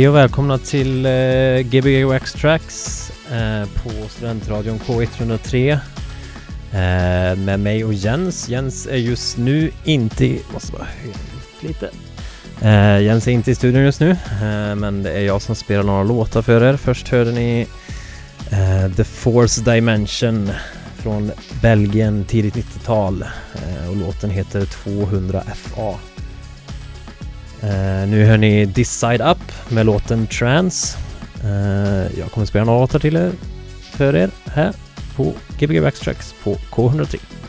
Hej och välkomna till eh, Gbg Wax Tracks eh, på Studentradion K103 eh, med mig och Jens. Jens är just nu inte i... Måste bara höja lite. Eh, Jens är inte i studion just nu, eh, men det är jag som spelar några låtar för er. Först hörde ni eh, The Force Dimension från Belgien, tidigt 90-tal eh, och låten heter 200 FA. Uh, nu hör ni This Side Up med låten Trans. Uh, jag kommer spela några låtar till er för er här på Gbg Backstracks på K103.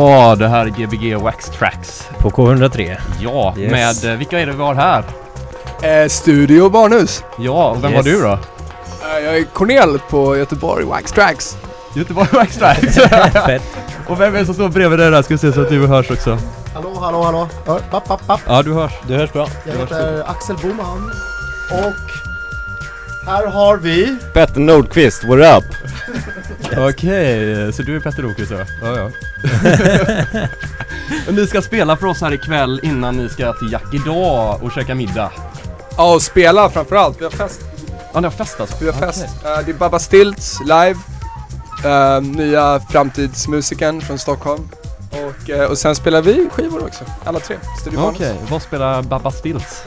Ja, det här är Gbg Wax Tracks. På K103. Ja, Yes. med, eh, vilka är det vi har här? Eh, Studio Barnhus. Ja, och vem Yes. var du då? Eh, jag är Cornel på Göteborg Wax Tracks. Göteborg Wax Tracks. Fett. och vem är det som står bredvid dig där? Ska vi se så att du hörs också. Hallå, hallå, hallå. Hör, papp, papp, papp. Ja, du hörs. Du hörs bra. Jag heter Axel Boman. Och här har vi... Petter Nordqvist, what up? Okej, så du är Petter Rokus ja? Ja, ja. ni ska spela för oss här ikväll innan ni ska till Jack idag och käka middag. Ja, och spela framförallt. Vi har fest. Ja, ni har fest alltså? Vi har fest. Eh, det är Baba Stilts live. Eh, nya framtidsmusikern från Stockholm. Och, eh, och sen spelar vi skivor också. Alla tre. Okej, Barnhus. vad spelar Babba Stills?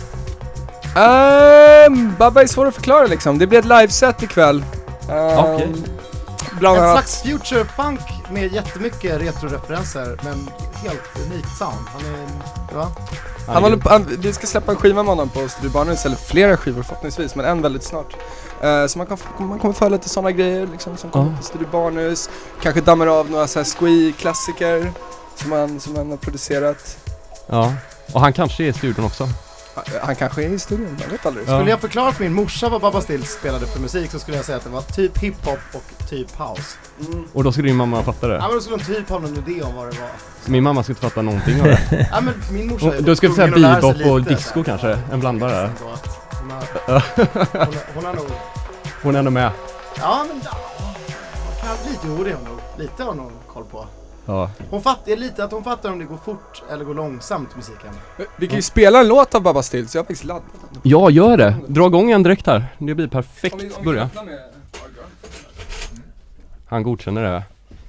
Ehm, Babba är svår att förklara liksom. Det blir ett liveset ikväll. Ehm, Okej. Bland Ett annat. slags future funk med jättemycket retroreferenser men helt unikt sound. Han är... Va? Han håller på, han, vi ska släppa en skiva med honom på Studio Barnhus, eller flera skivor förhoppningsvis, men en väldigt snart. Eh, så man, kan, man kommer få lite sådana grejer liksom, som kommer på Studio Barnhus. Kanske dammar av några såhär squee-klassiker som han, som han har producerat. Ja, och han kanske är i studion också. Han kanske är i studion, man vet aldrig. Ja. Skulle jag förklara för min morsa vad Babba Stills spelade för musik så skulle jag säga att det var typ hiphop och typ house. Mm. Och då skulle din mamma fatta Ja det. men då skulle hon typ ha någon idé om vad det var. Min mamma skulle inte fatta någonting av det. Ja men min morsa Och Du skulle säga lära sig bebop och lite, disco så här. kanske? En blandare? Så Hon har, hon, hon har nog... Hon är ändå med. Ja men ja, hon kan, lite jo det är hon nog. Lite har hon nog koll på. Ja. Hon fattar lite att hon fattar om det går fort eller går långsamt musiken. Vi kan ju spela en låt av Babba Stills, jag har faktiskt laddat den. Ja, gör det. Dra igång en direkt här. Det blir perfekt börja. Han godkänner det.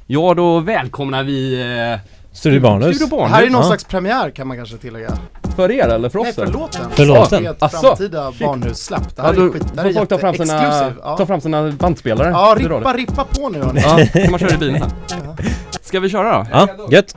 Ja, då välkomnar vi eh, Studio Barnhus. Studio här är någon Ja. slags premiär kan man kanske tillägga. För er eller för oss? Nej för låten. För låten. Det är ett Asså, framtida barnhussläpp. Det Ja, här då är skit, det här får är folk ta fram sina, jätteexklusiv. ta Ja, fram sina bandspelare. ja rippa, rippa på nu hörni. Ja, kan man köra i bilen sen. Ska vi köra då? Ja, gött.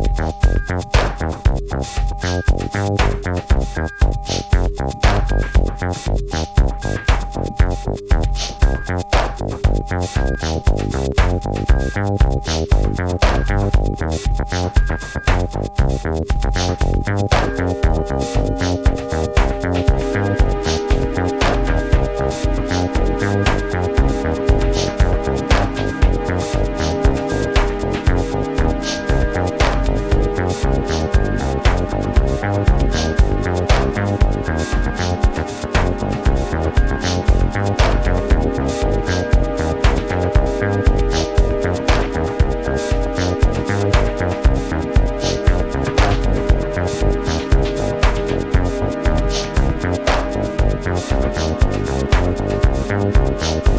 Bye.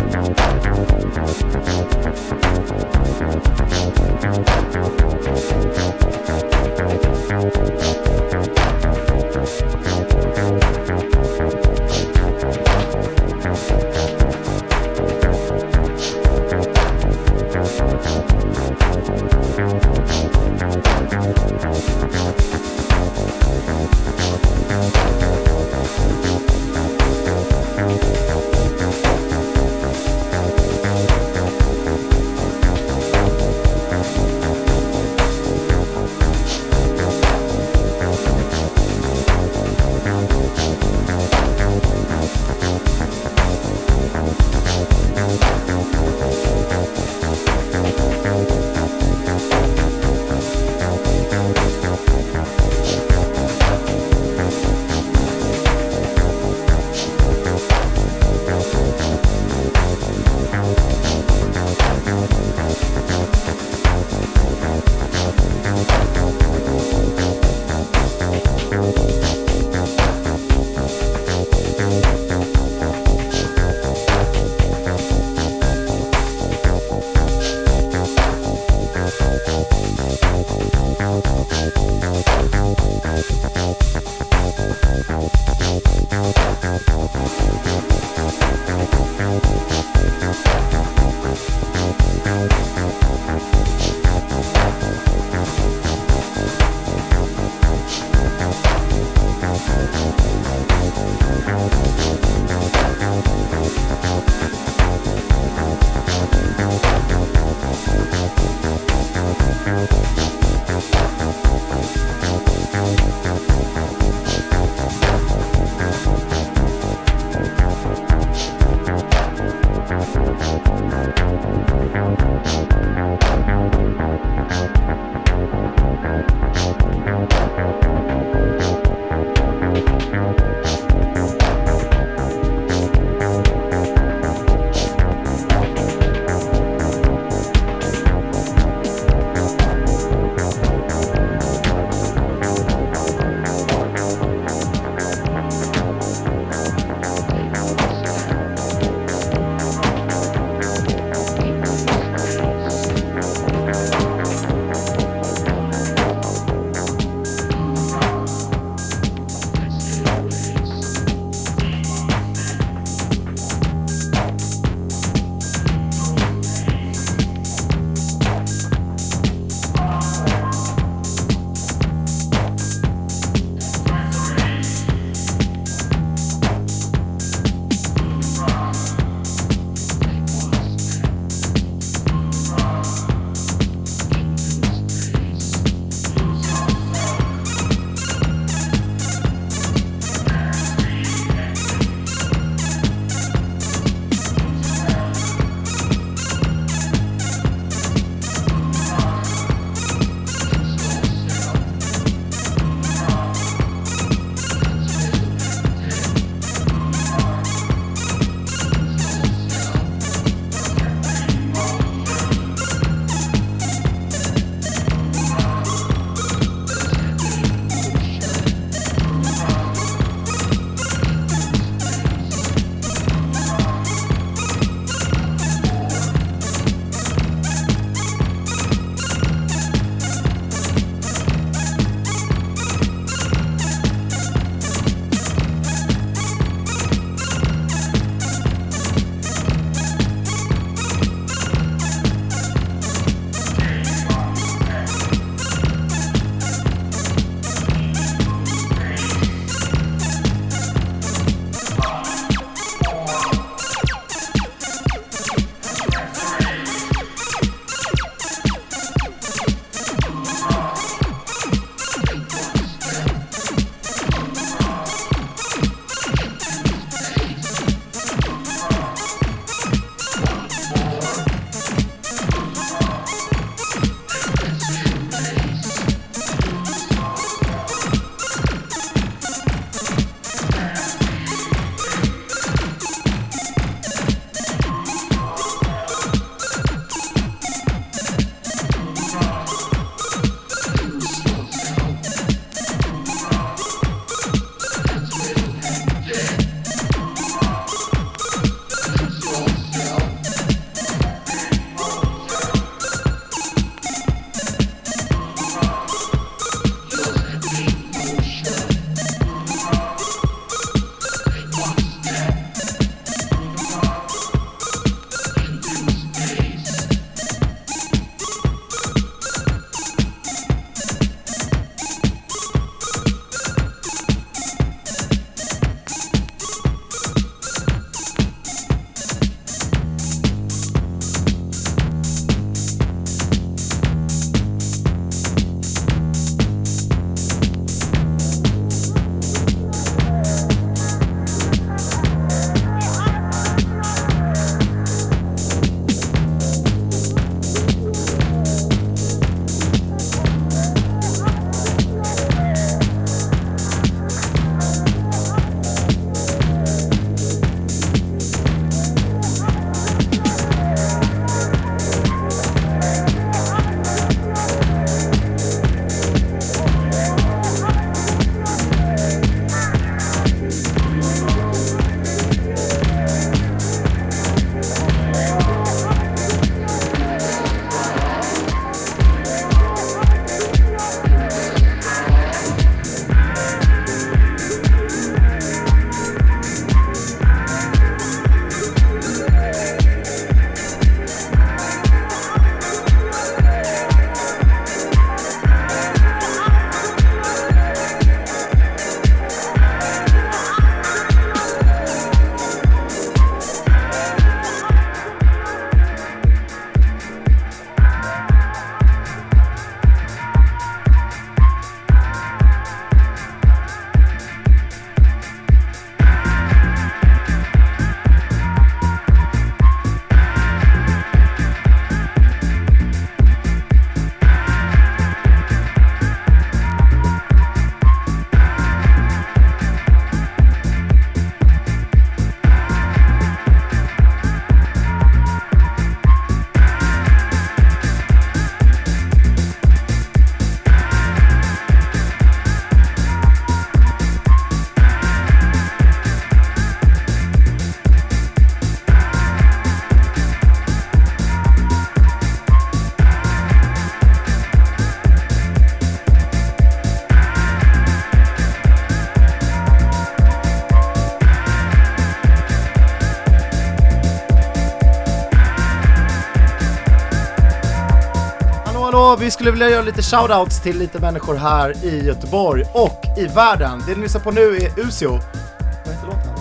Skulle vilja göra lite shoutouts till lite människor här i Göteborg och i världen. Det ni lyssnar på nu är Usio. Vad heter låten?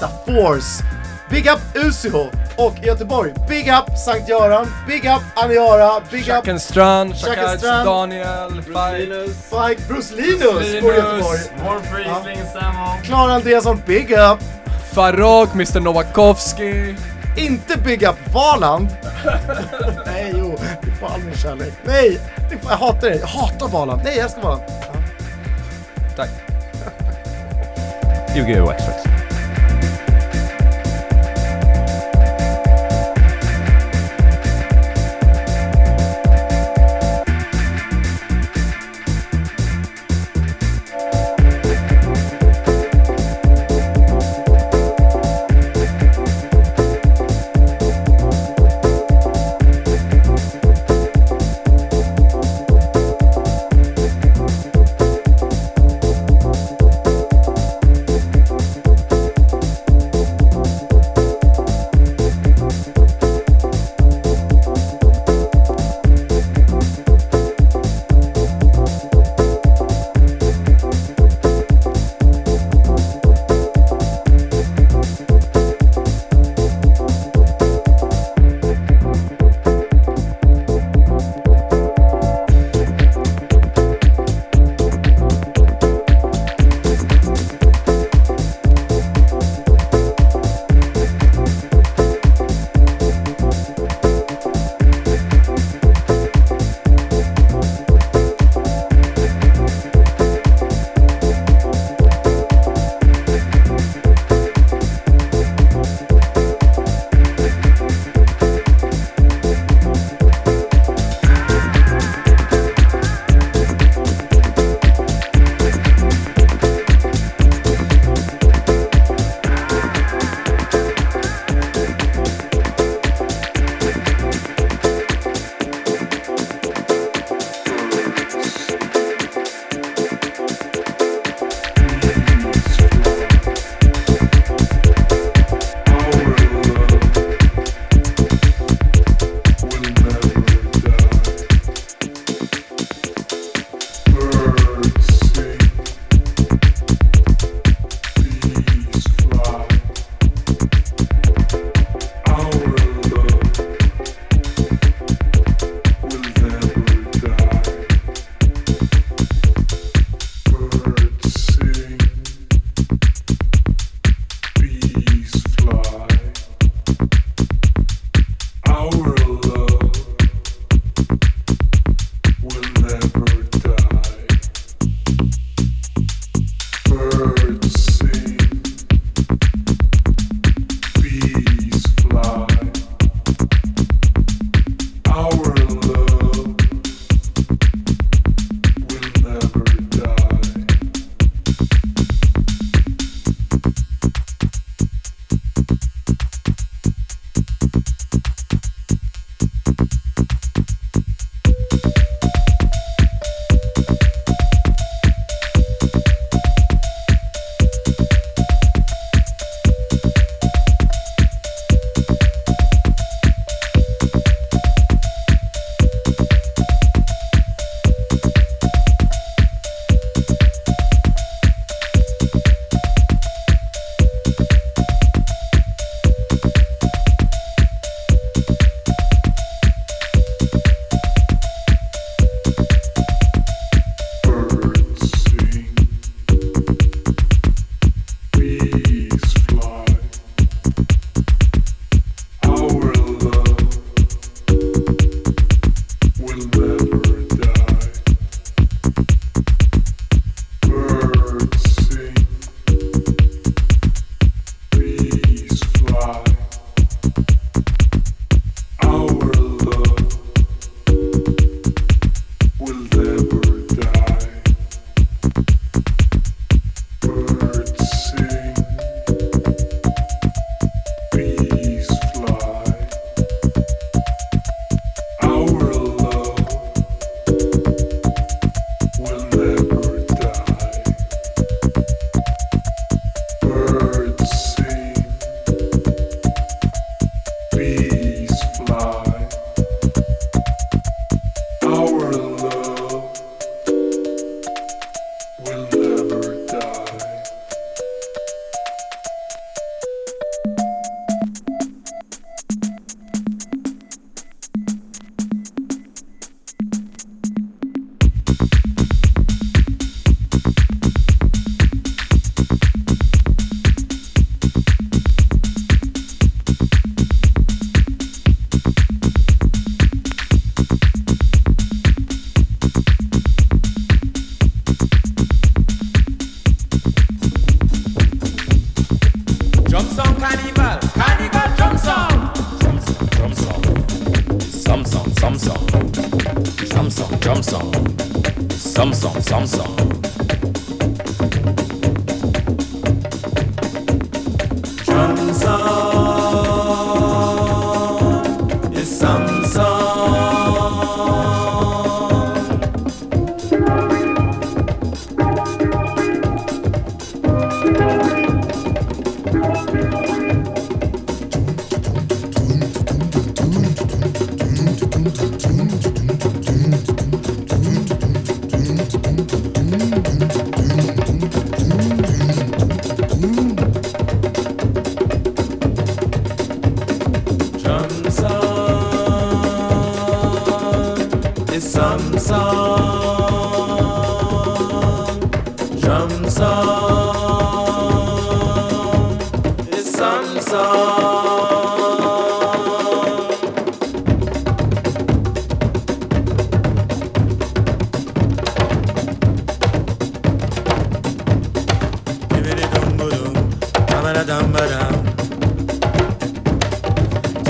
The Force. Big up Usio! Och i Göteborg, big up Sankt Göran, big up Aniara, big up Jackenstrand, Jackenstrand. Jackenstrand, Daniel, Fike, Spike, Bruce Linus bor i Göteborg. More Friesling, Sammo. Klara Andreasson, big up! Farok, Mr Novakovsky. Inte big up Valand! Nej, jo, du får all min kärlek. Nej, får- jag hatar dig. Jag hatar Valand. Nej, jag älskar Valand. Ja. Tack. Yu-Gi-Oh! Extrax.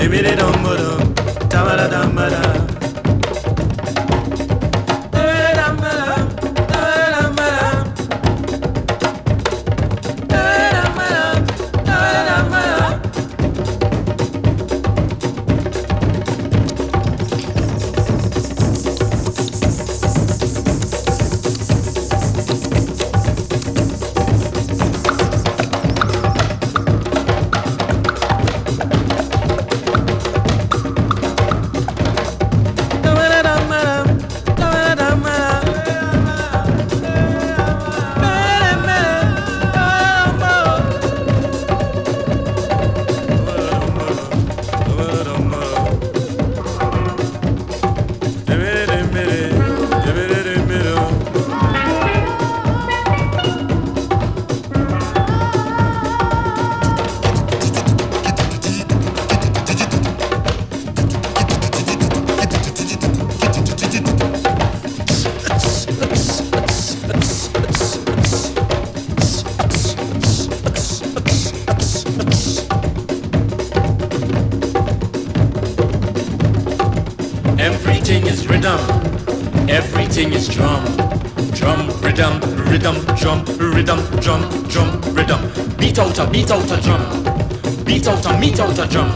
Maybe they don't go beat out a drum. Beat out a meet out a drum.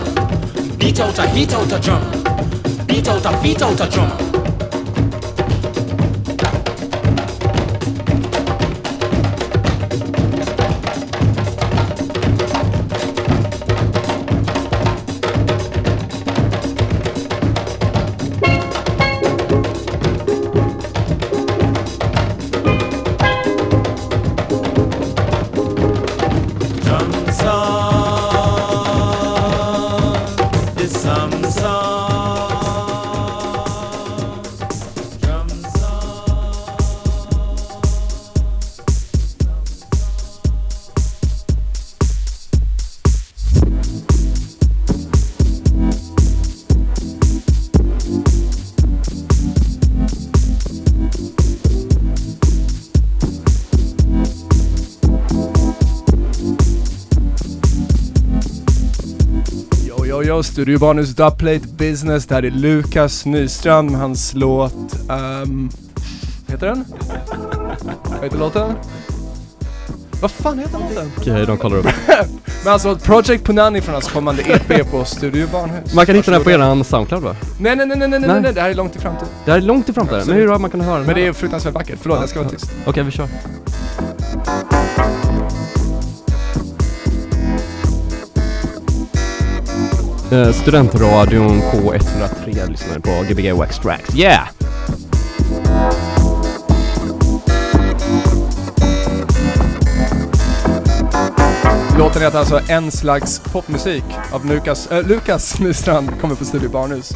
Beat out a heat out a drum. Beat out a beat out a drum. Drum Yo, Studio Barnhus Dubplate Business. Det här är Lukas Nystrand med hans låt... Um, heter den? Vad heter låten? Vad fan heter låten? Okej, de kollar upp. Men alltså Project Punani från hans kommande EP på Studio Barnhus. Man kan hitta den på eran Soundcloud va? Nej, nej, nej, nej, nej, nej, Nej. det här är långt i framtiden. Det här är långt ifrån där, men hur har man kunnat höra den Men det är fruktansvärt vackert. Förlåt, jag ska vara tyst. Okej, vi kör. Eh, studentradion K103 lyssnar på Gbg Wax Tracks. Yeah! Låten heter alltså En slags popmusik av Lukas, äh, Lukas Nystrand, kommer på Studio Barnhus.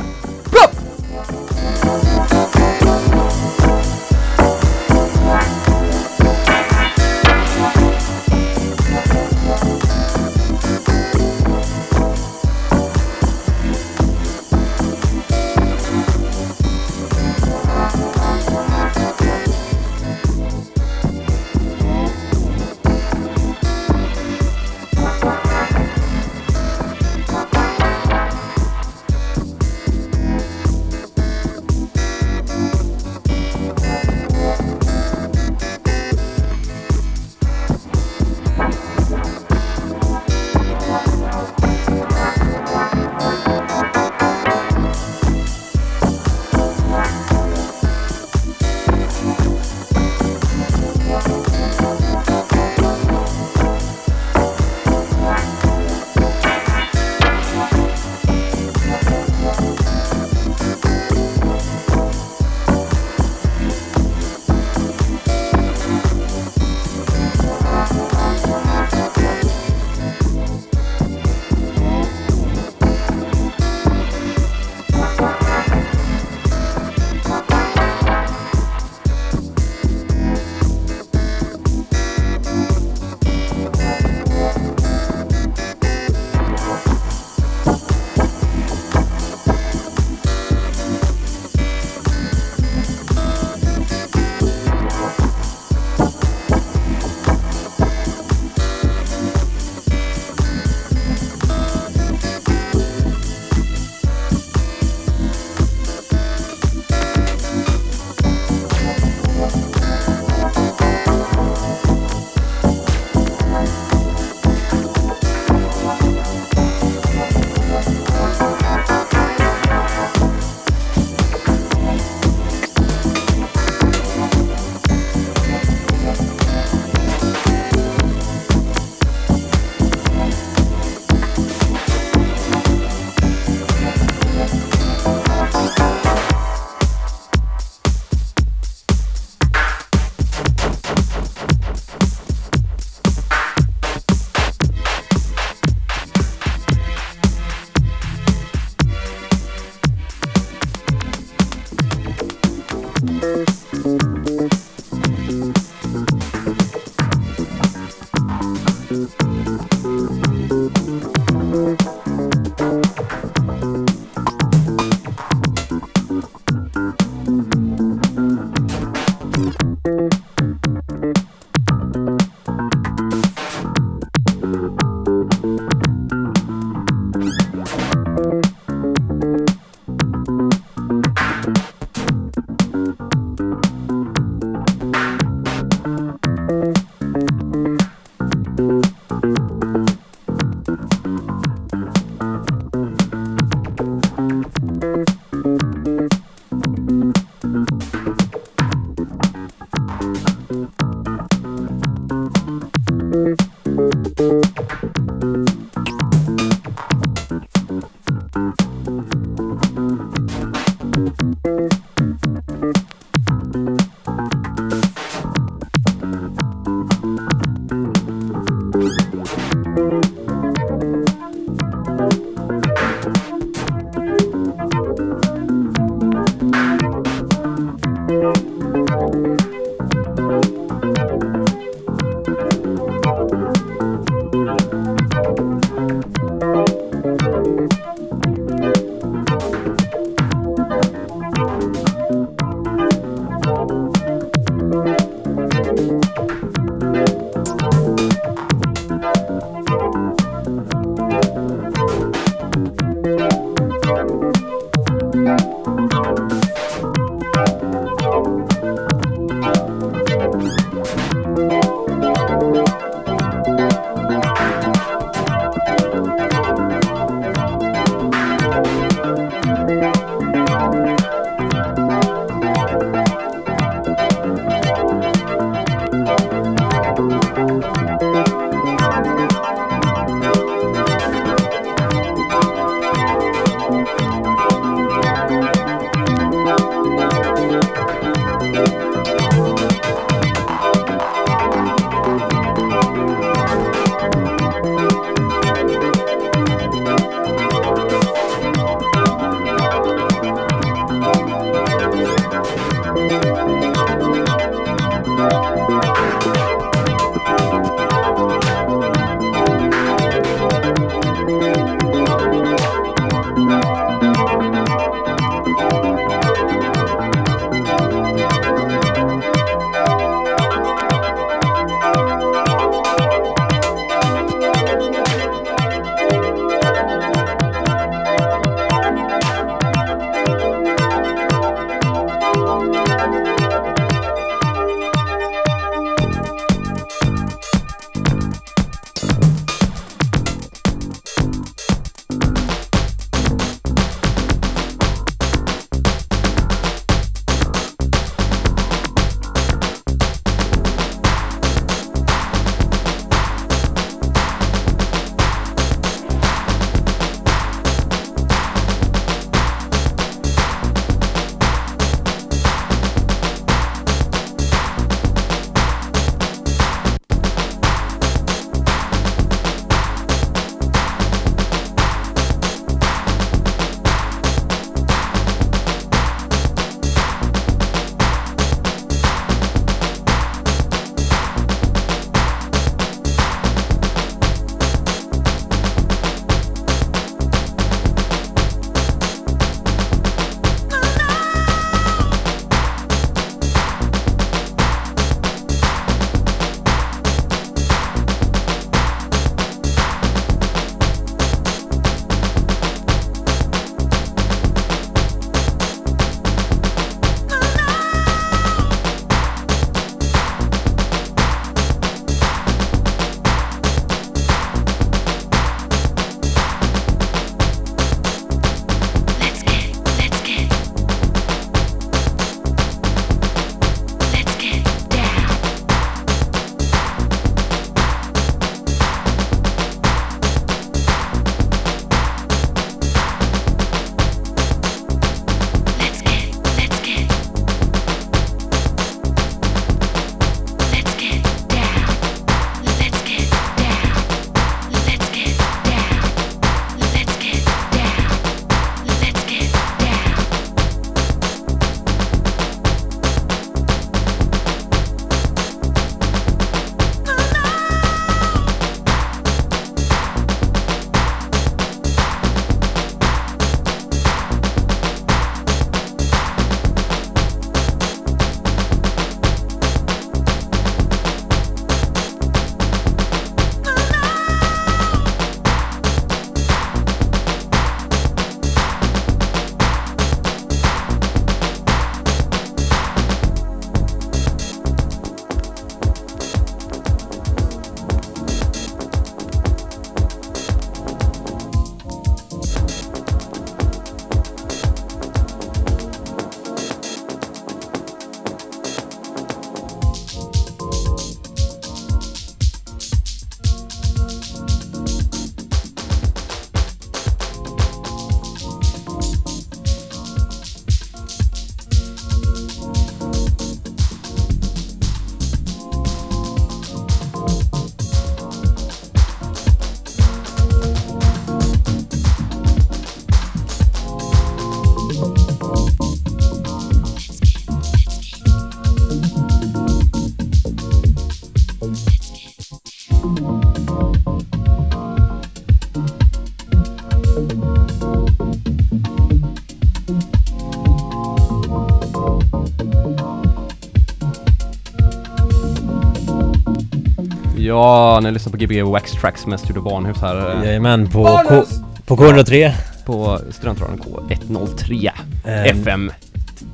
Ja, ni lyssnar på Gbg Wax Tracks med Studio Barnhus här eh, Jajamän, på, K, på K103. på Studentradion K103 Ehm, FM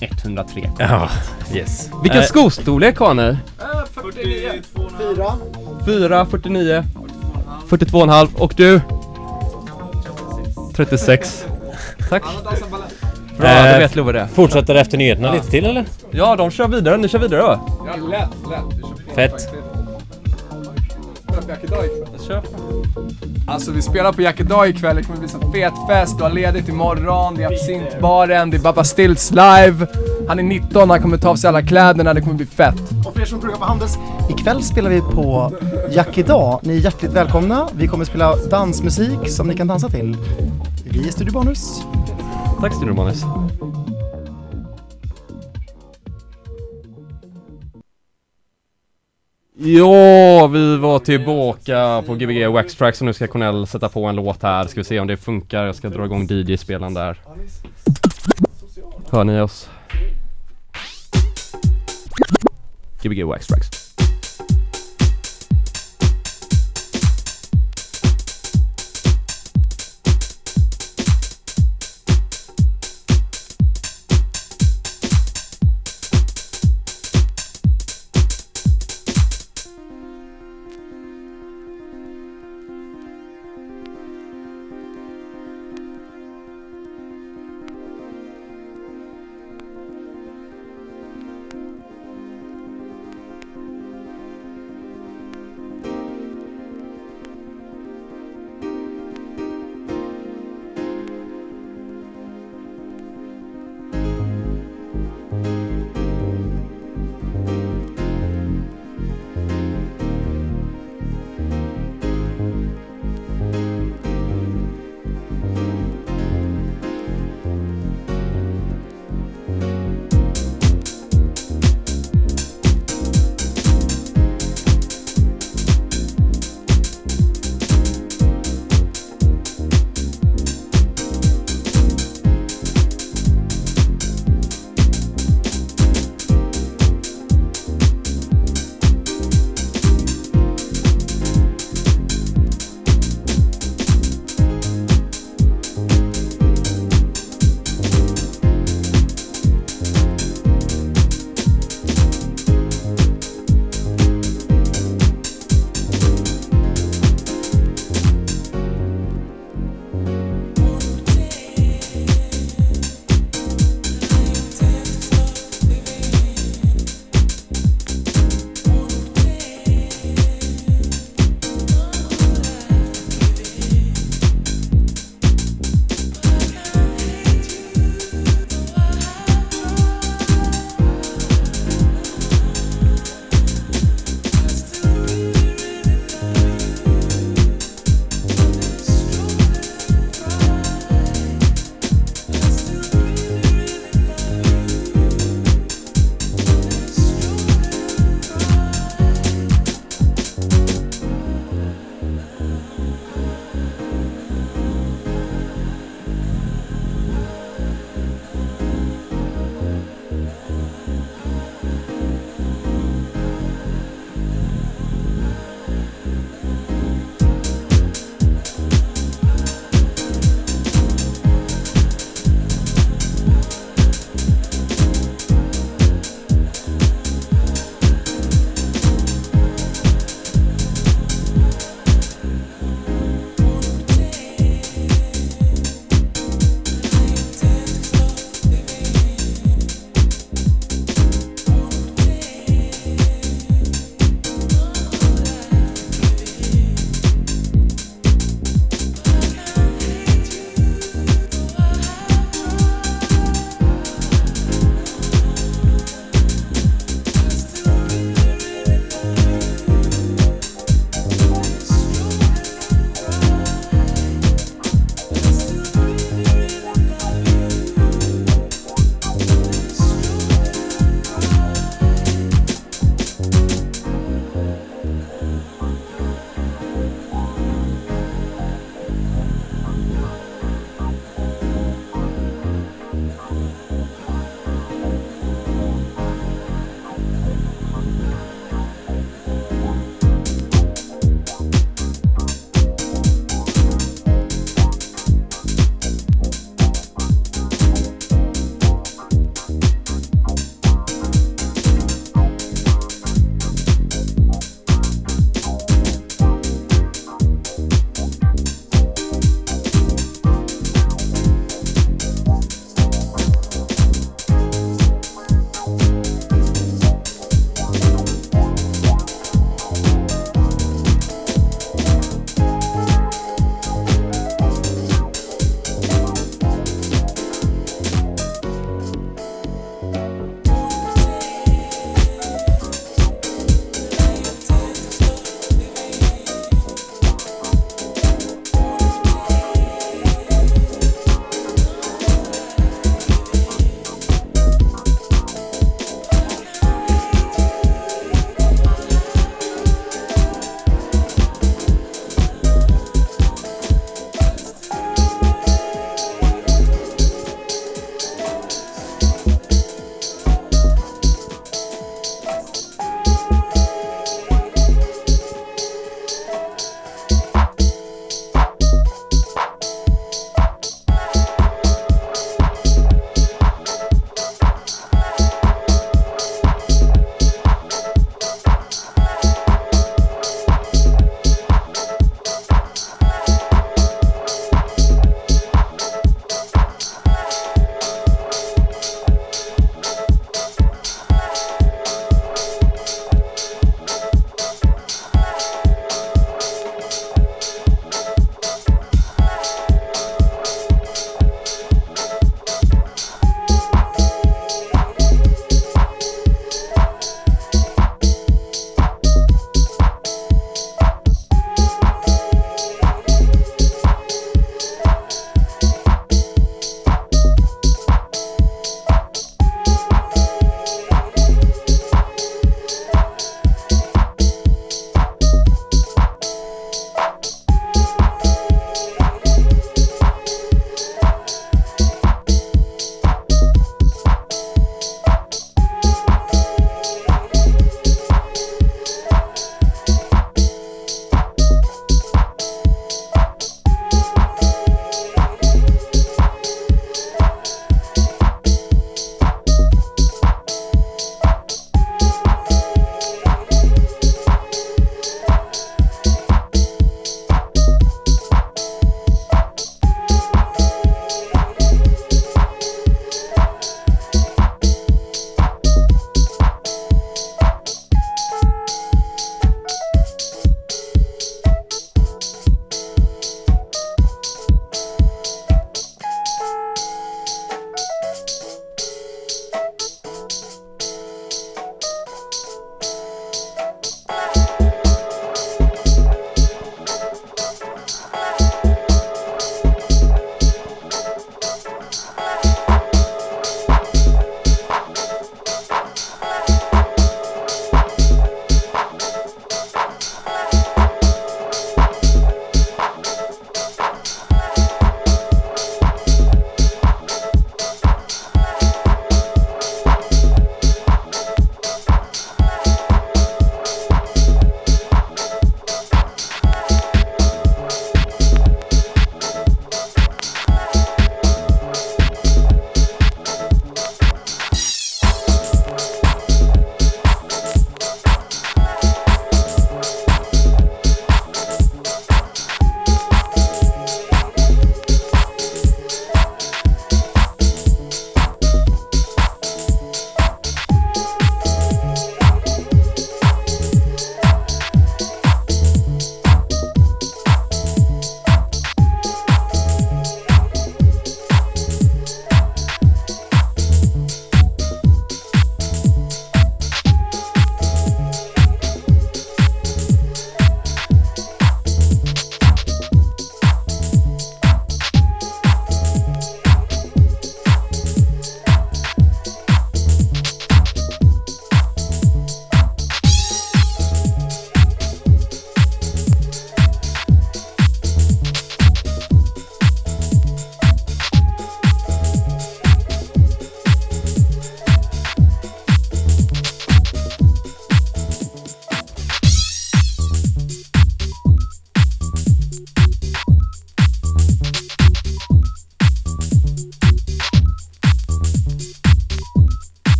103. Ja, yes. Vilken Eh, skostorlek har ni? 4. 4, 49, 42,5 och du? 36. Tack. Bra, då vet Love det. Fortsätter efter nyheterna lite till eller? Ja, de kör vidare. Ni kör vidare va? Vi spelar på Jack idag ikväll, det kommer bli så fet fest, du har ledigt imorgon, det är absintbaren, det är Babba Stills live. Han är 19, han kommer ta av sig alla kläderna, det kommer bli fett. Och för er som pluggar på Handels, ikväll spelar vi på Jack idag. Ni är hjärtligt välkomna. Vi kommer spela dansmusik som ni kan dansa till. Vi är Studio Bonus. Tack Studio Manus. Ja, vi var tillbaka på Gbg Wax Tracks och nu ska Cornell sätta på en låt här. Ska vi se om det funkar. Jag ska dra igång DJ-spelaren där. Hör ni oss? Gbg Wax Tracks.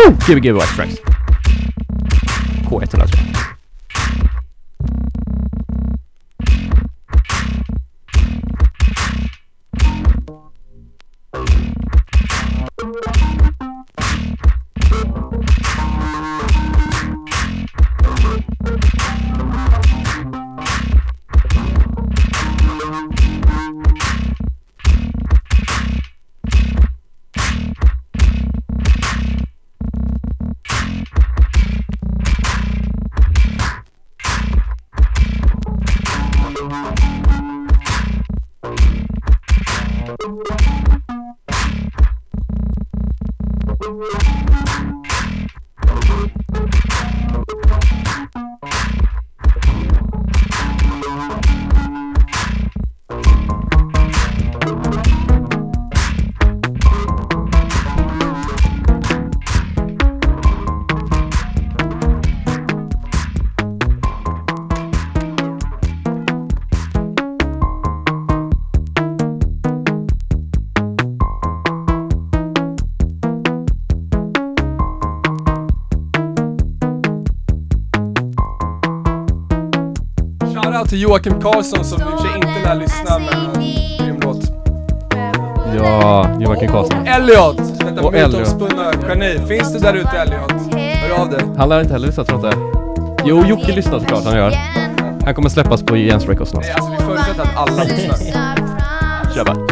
Woo! Gbg Wax Tracks. K103. Joakim Karlsson som i och för sig inte lär lyssna men grym låt. Ja, Joakim Karlsson. Elliot! Detta Och mytomspunna geni. Finns du där ute Elliot? Hör av dig. Han lär inte heller lyssna tror jag inte. Jo, Jocke lyssnar såklart han gör. Han kommer släppas på Jens Records snart. Nej, alltså vi förutsätter att alla lyssnar. Kör bara.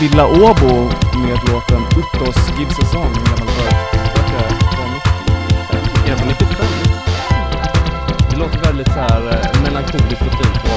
Villa Åbo med låten Uttos Gives a Song, en gammal burk. Verkar 95. Är det från 95? Det låter väldigt så här eh, melankoliskt och fint på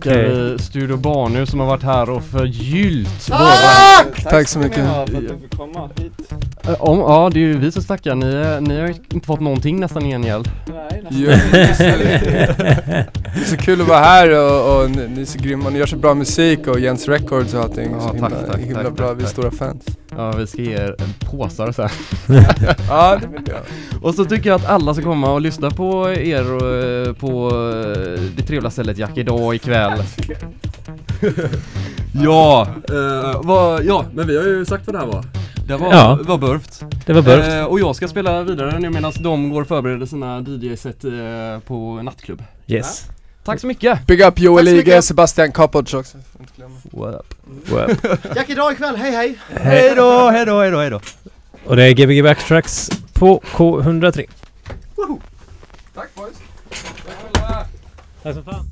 Tackar Okej. vi Studio Barnu som har varit här och förgyllt Tack! Tack så mycket. våra... Eh, Om, ja, det är ju vi som tackar. Ni, ni har inte fått någonting nästan i gengäld. Är så- det är så kul att vara här och, och ni, ni är så grymma, ni gör så bra musik och Jens Records och allting. Ja, så tack, himla, tack, himla tack, bra, tack, vi är stora fans. Ja, vi ska ge er påsar så här. Ja, det vill jag. Och så tycker jag att alla ska komma och lyssna på er och, eh, på eh, det trevliga stället Jack idag ikväll. ja, eh, vad, ja, men vi har ju sagt vad det här var. Det var, Ja. var burft. Det var burft. Eh, och jag ska spela vidare nu medan de går och förbereder sina DJ-set eh, på nattklubb. Yes. Tack så mycket! Big up Joel Ige. Sebastian Kopocz också. Inte glömma. What up? Wow. Jack idag ikväll, hej hej! Hej då, hej då, hej då, hej då! Och det är Gbg Backtracks på K103. Tack boys. Tack som fan.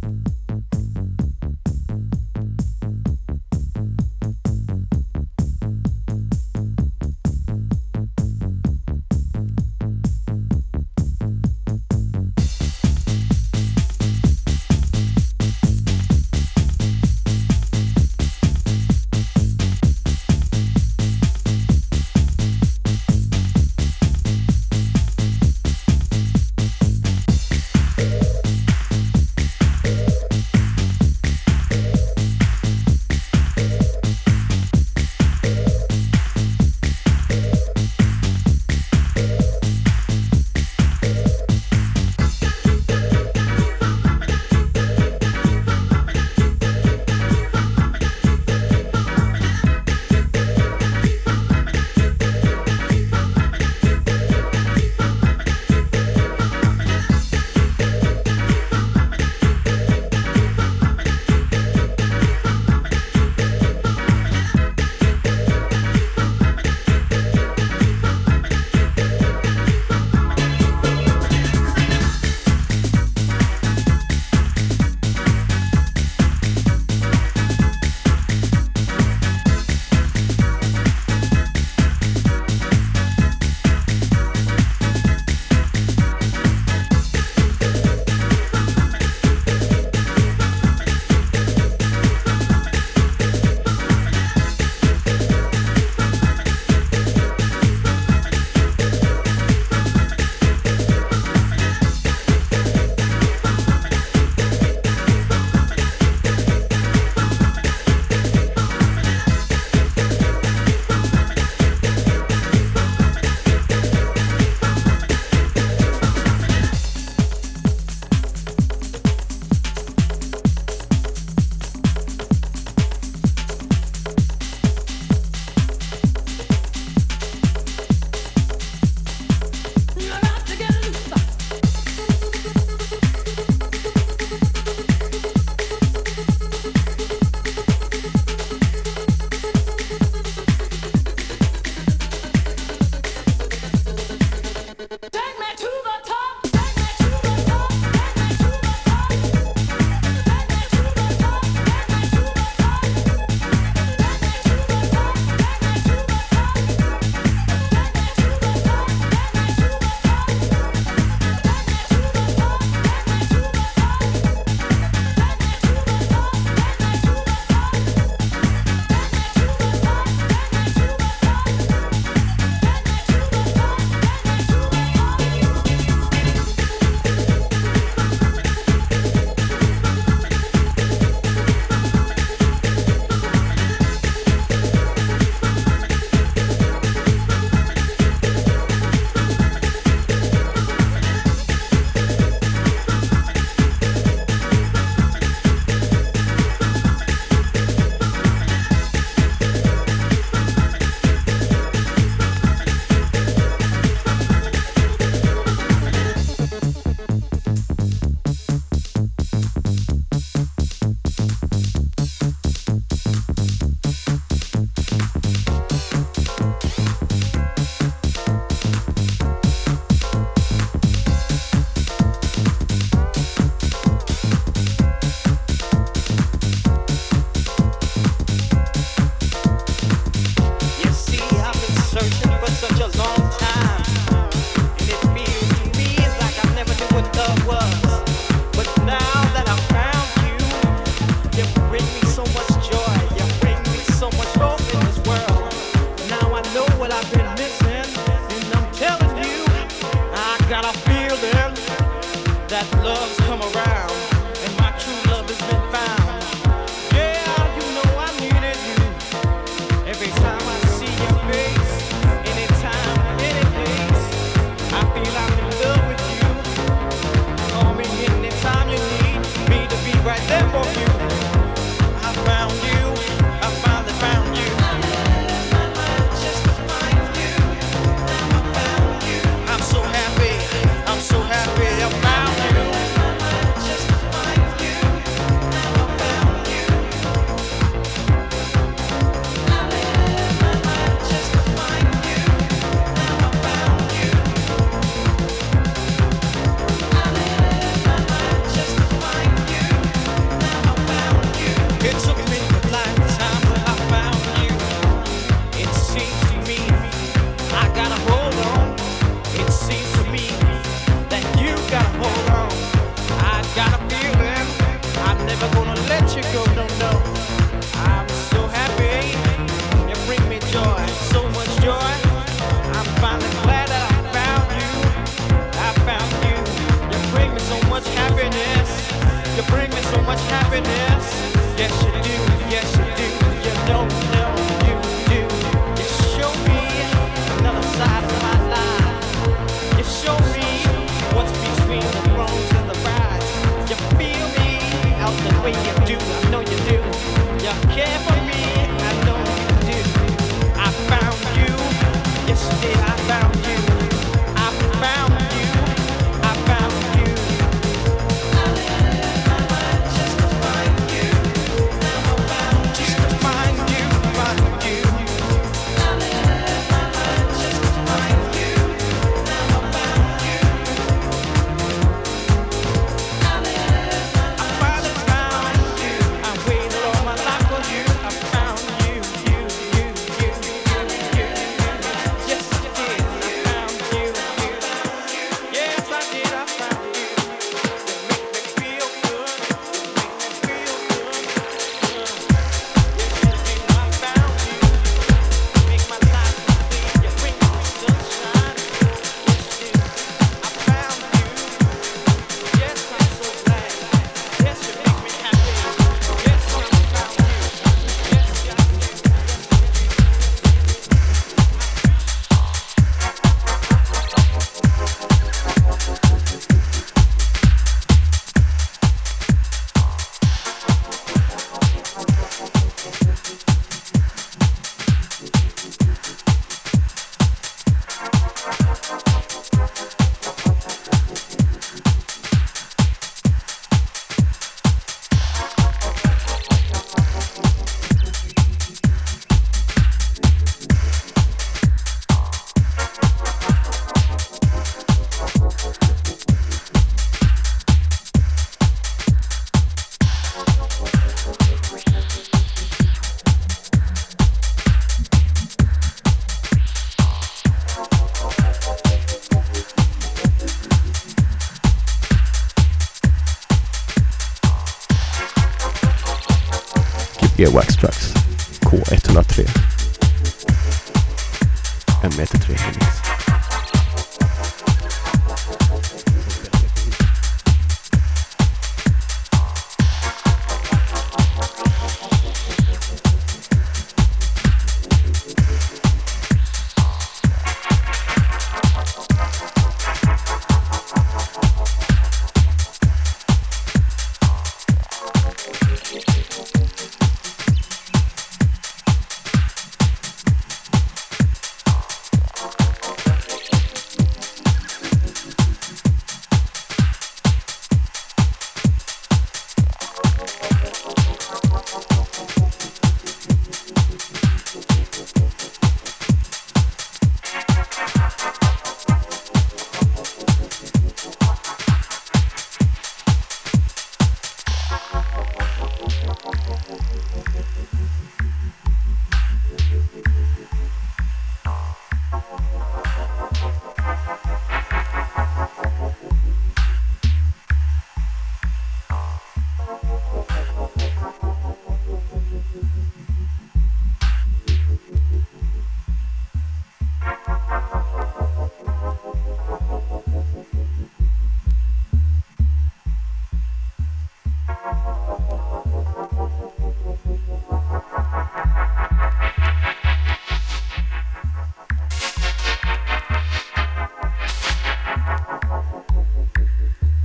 Gbg Wax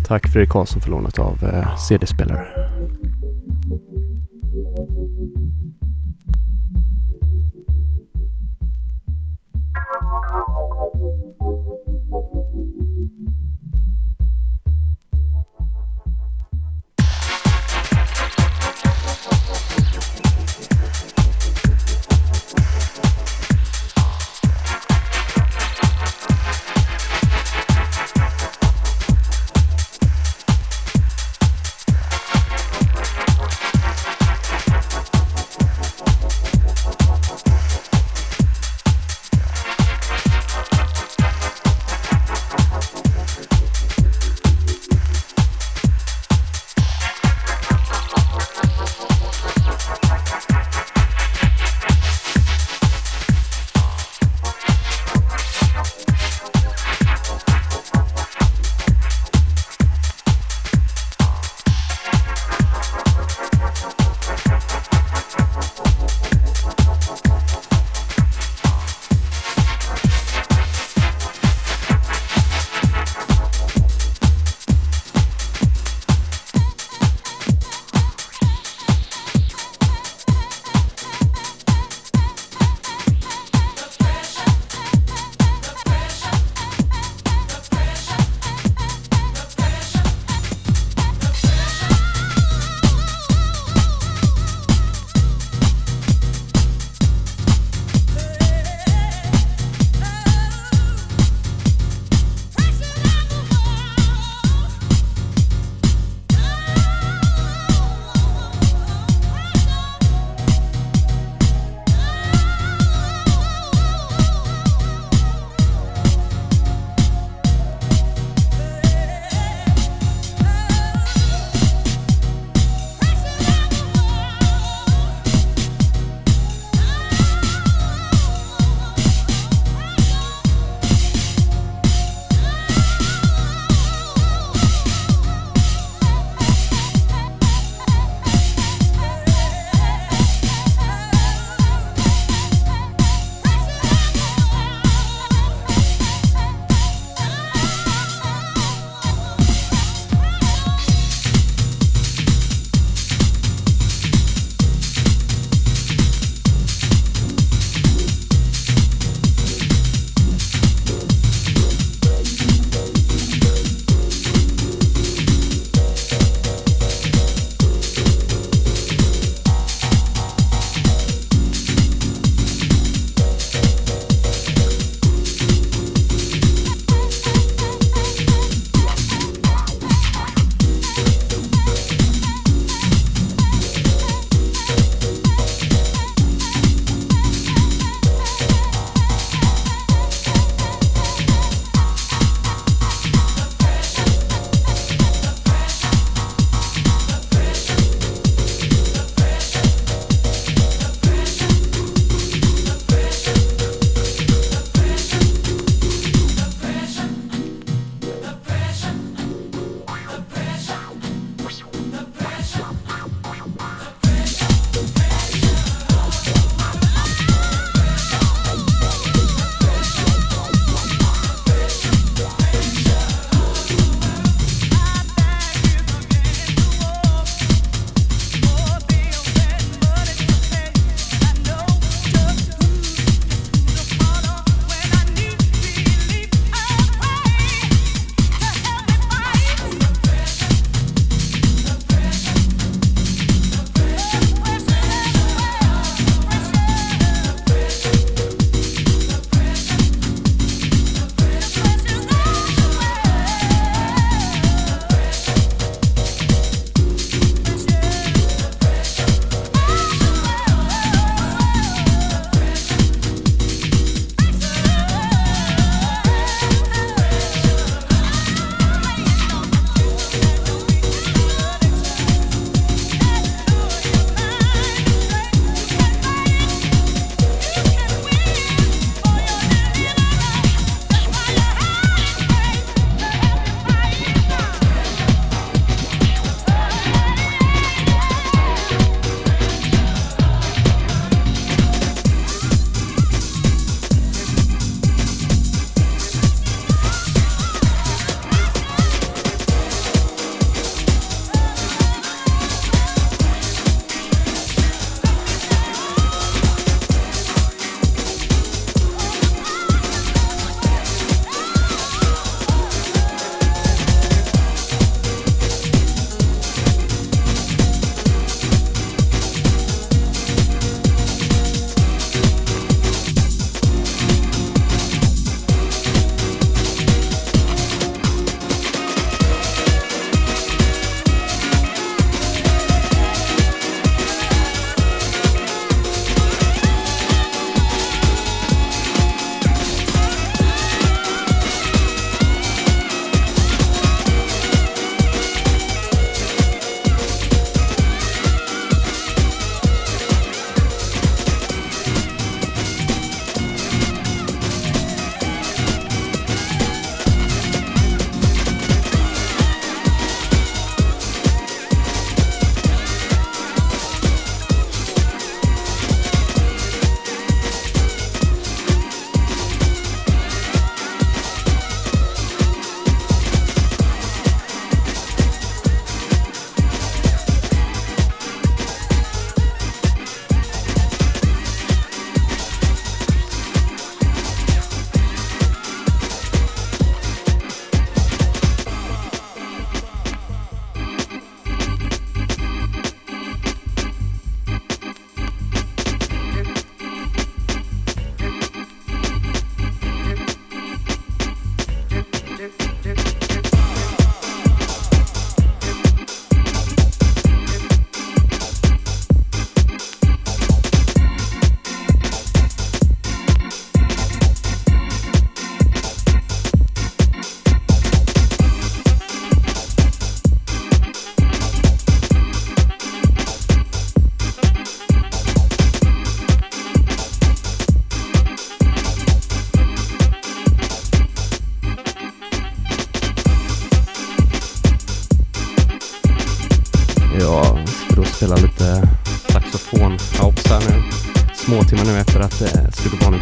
Tack Fredrik Karlsson för lånet av eh, CD-spelare.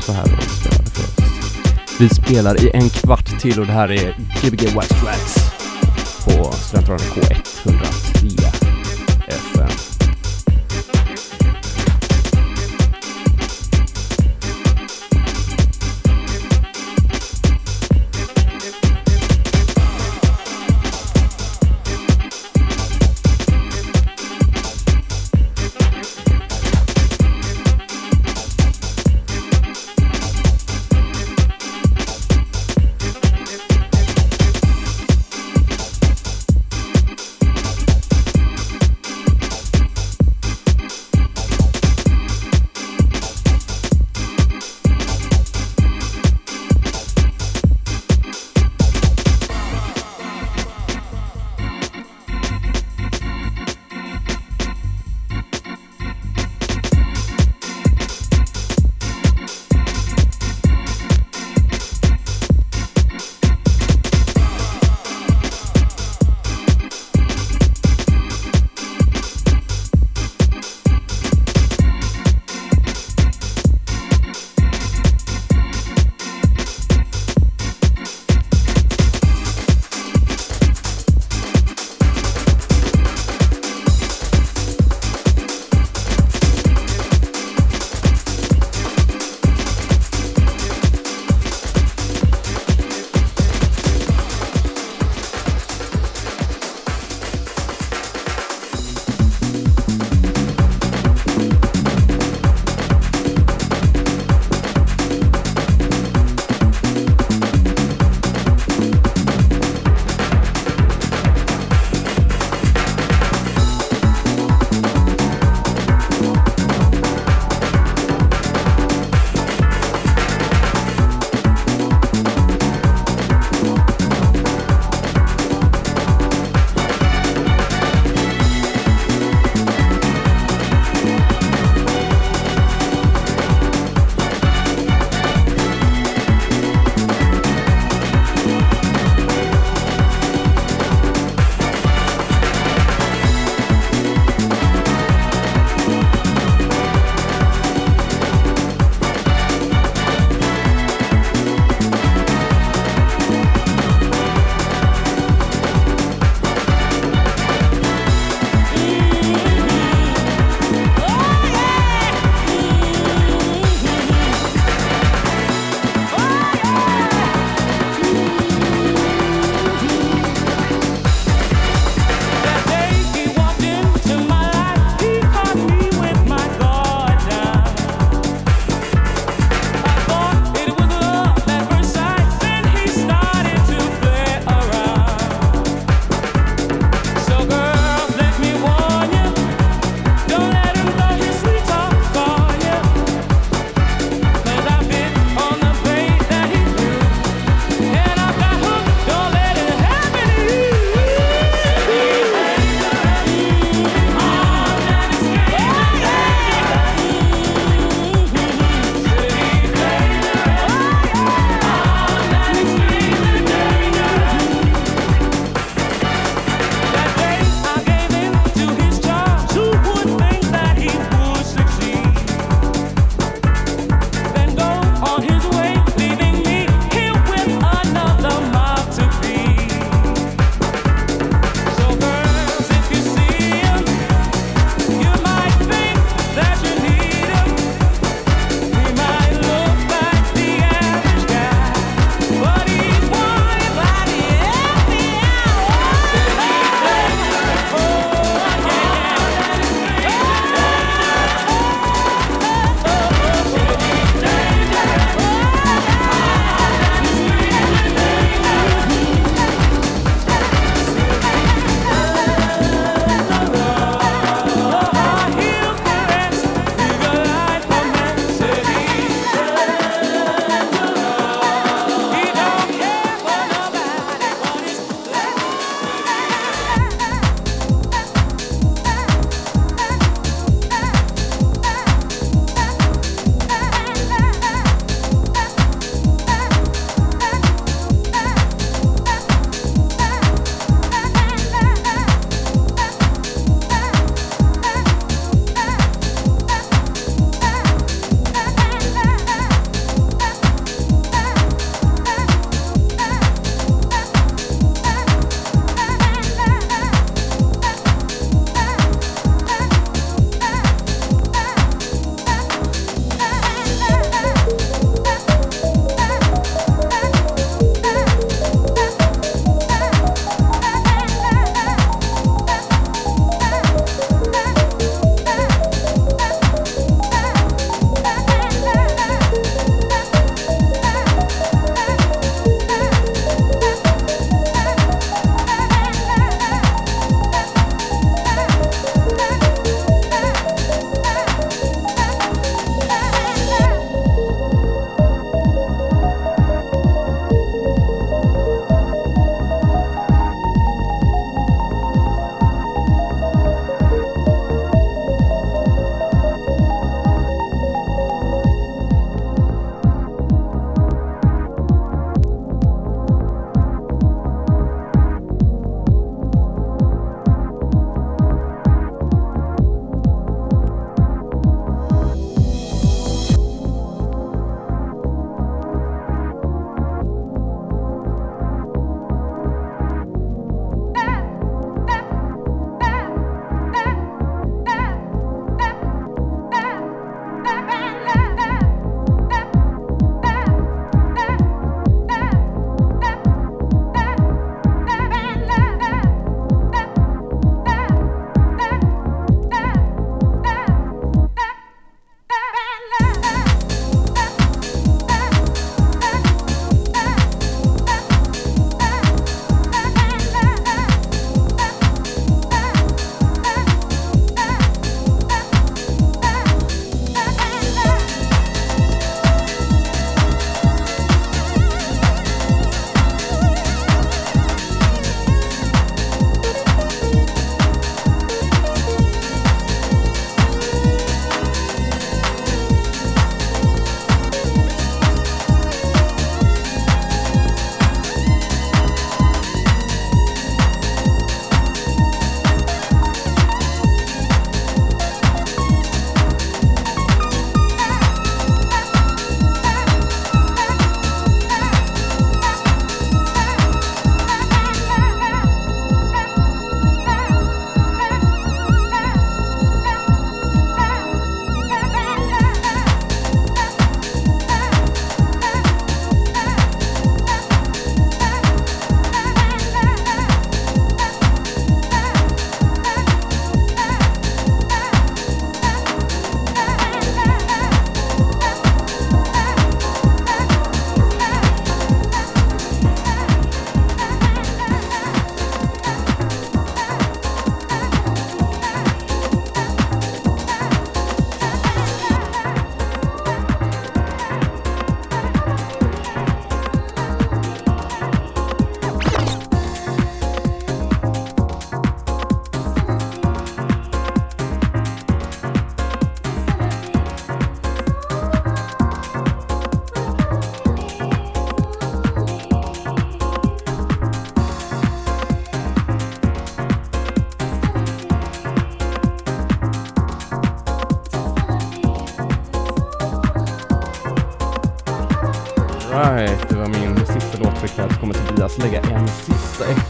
Så här och spelade för oss. Vi spelar i en kvart till och det här är Gbg Wax Tracks på Studentradion K103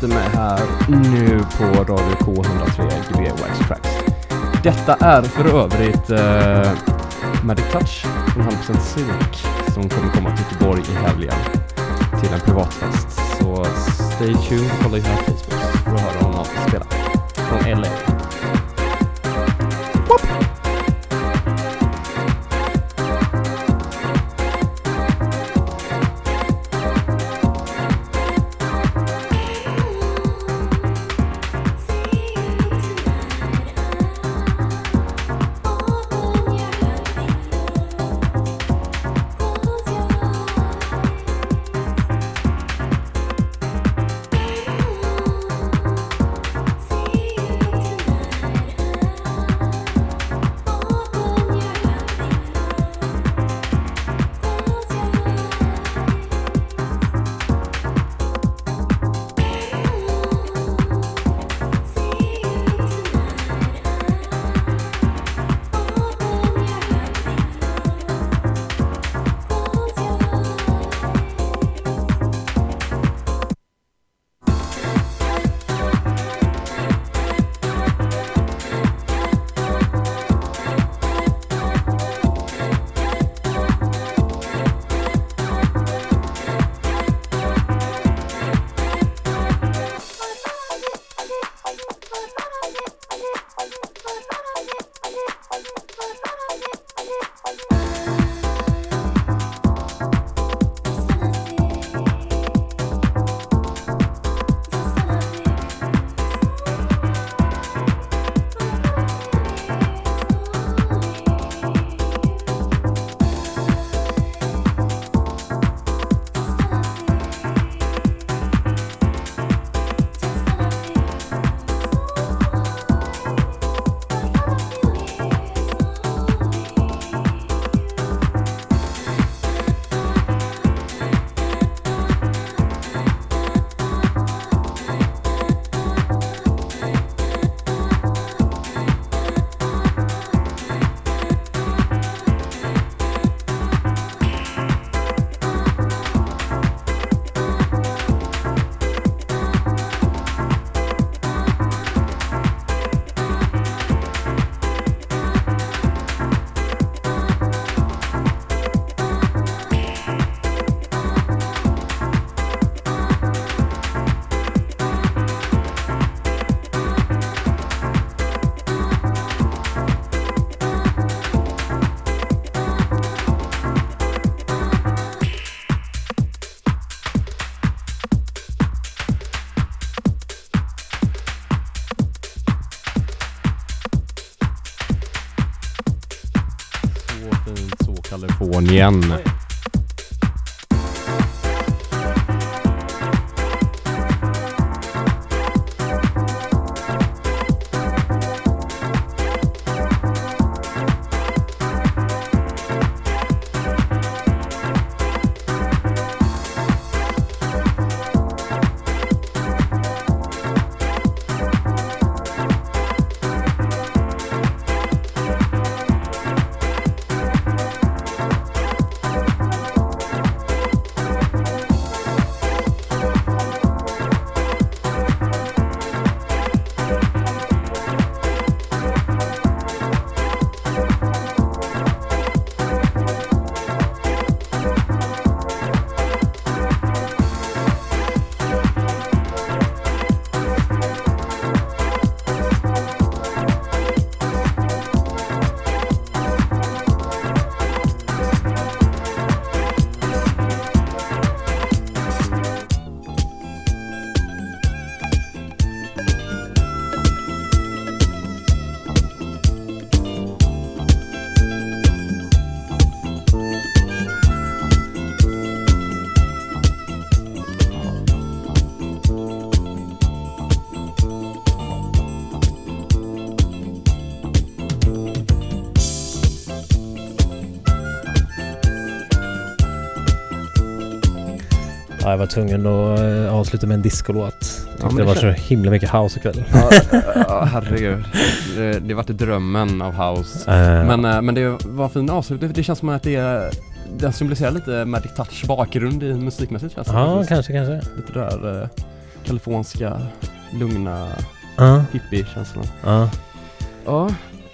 sista efter här nu på Radio K103 Gbg Wax Tracks. Detta är för övrigt uh, Magic Touch från 100% Silk som kommer komma till Göteborg i helgen till en privatfest. Så stay tuned och kolla in på Facebook för att höra honom spela. Från LA. Igen. Jag var tvungen att eh, avsluta med en discolåt. Ja, det det var så himla mycket house ikväll. Ja, ja, herregud. Det, det vart drömmen av house. Eh, Men, eh, men det var fin avslutning. Det känns som att det är den symboliserar lite Magic Touch bakgrund i musikmässigt känns det Ja, kanske, kanske. Lite där eh, kaliforniska, lugna Ja, hippie-känslan. ja. Ja,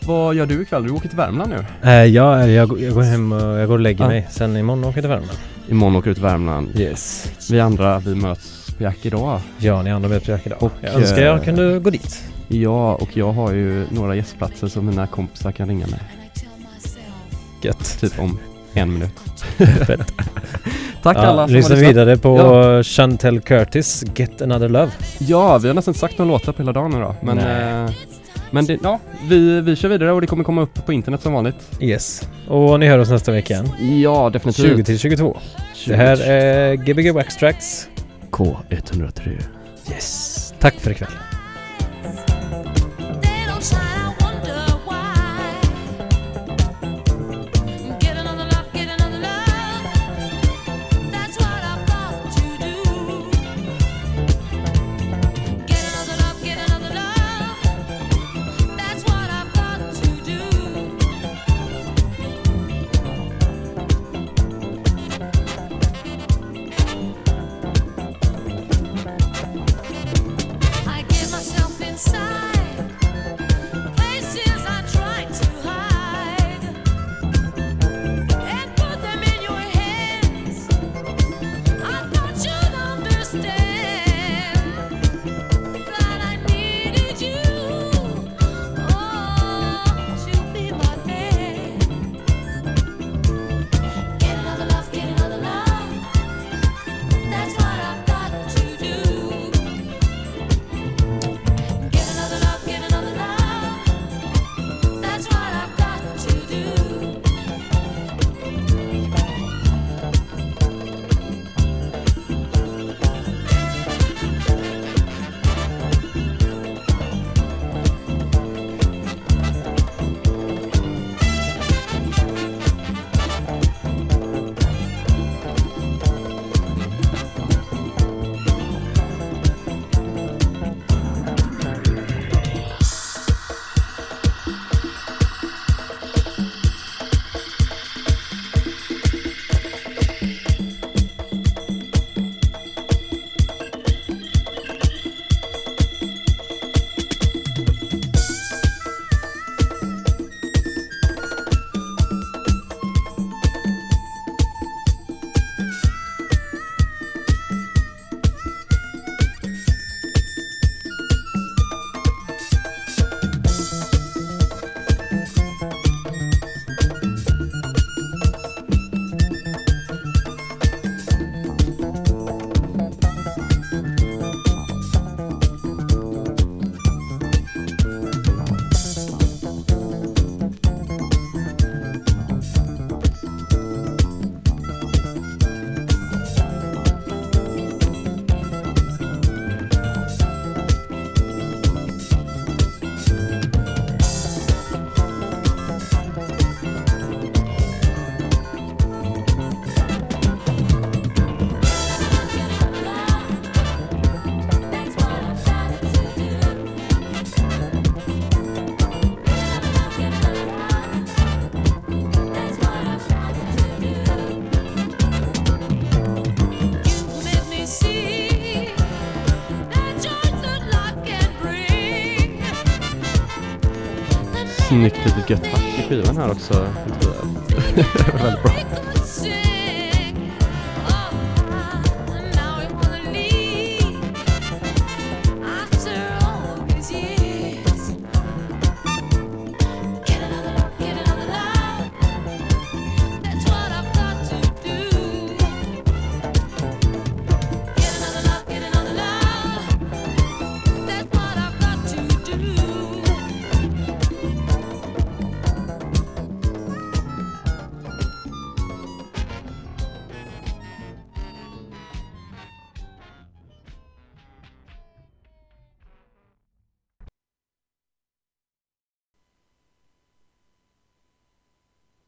vad gör du ikväll? Du åker till Värmland nu. Eh, ja, jag, går- jag går hem och jag går och lägger Ja. mig. Sen imorgon åker jag till Värmland. Imorgon åker du till Värmland. Yes. Vi andra, vi möts på Jack idag. Ja, ni andra vet Jack idag. Och, jag önskar jag eh, kunde gå dit. Ja, och jag har ju några gästplatser som mina kompisar kan ringa med. Gött. Typ om en minut. Tack Ja, alla som lyssna vidare på Ja. Chantel Curtis, Get Another Love. Ja, vi har nästan sagt några låtar på hela dagen då. Men, Nej. eh, men det, ja, vi, vi kör vidare och det kommer komma upp på internet som vanligt. Yes. Och ni hör oss nästa vecka igen. Ja, definitivt. 20 till 22. Det här är Gbg Wax Tracks. K103. Yes. Tack för ikväll. Gött hack i skivan här också. Väldigt bra.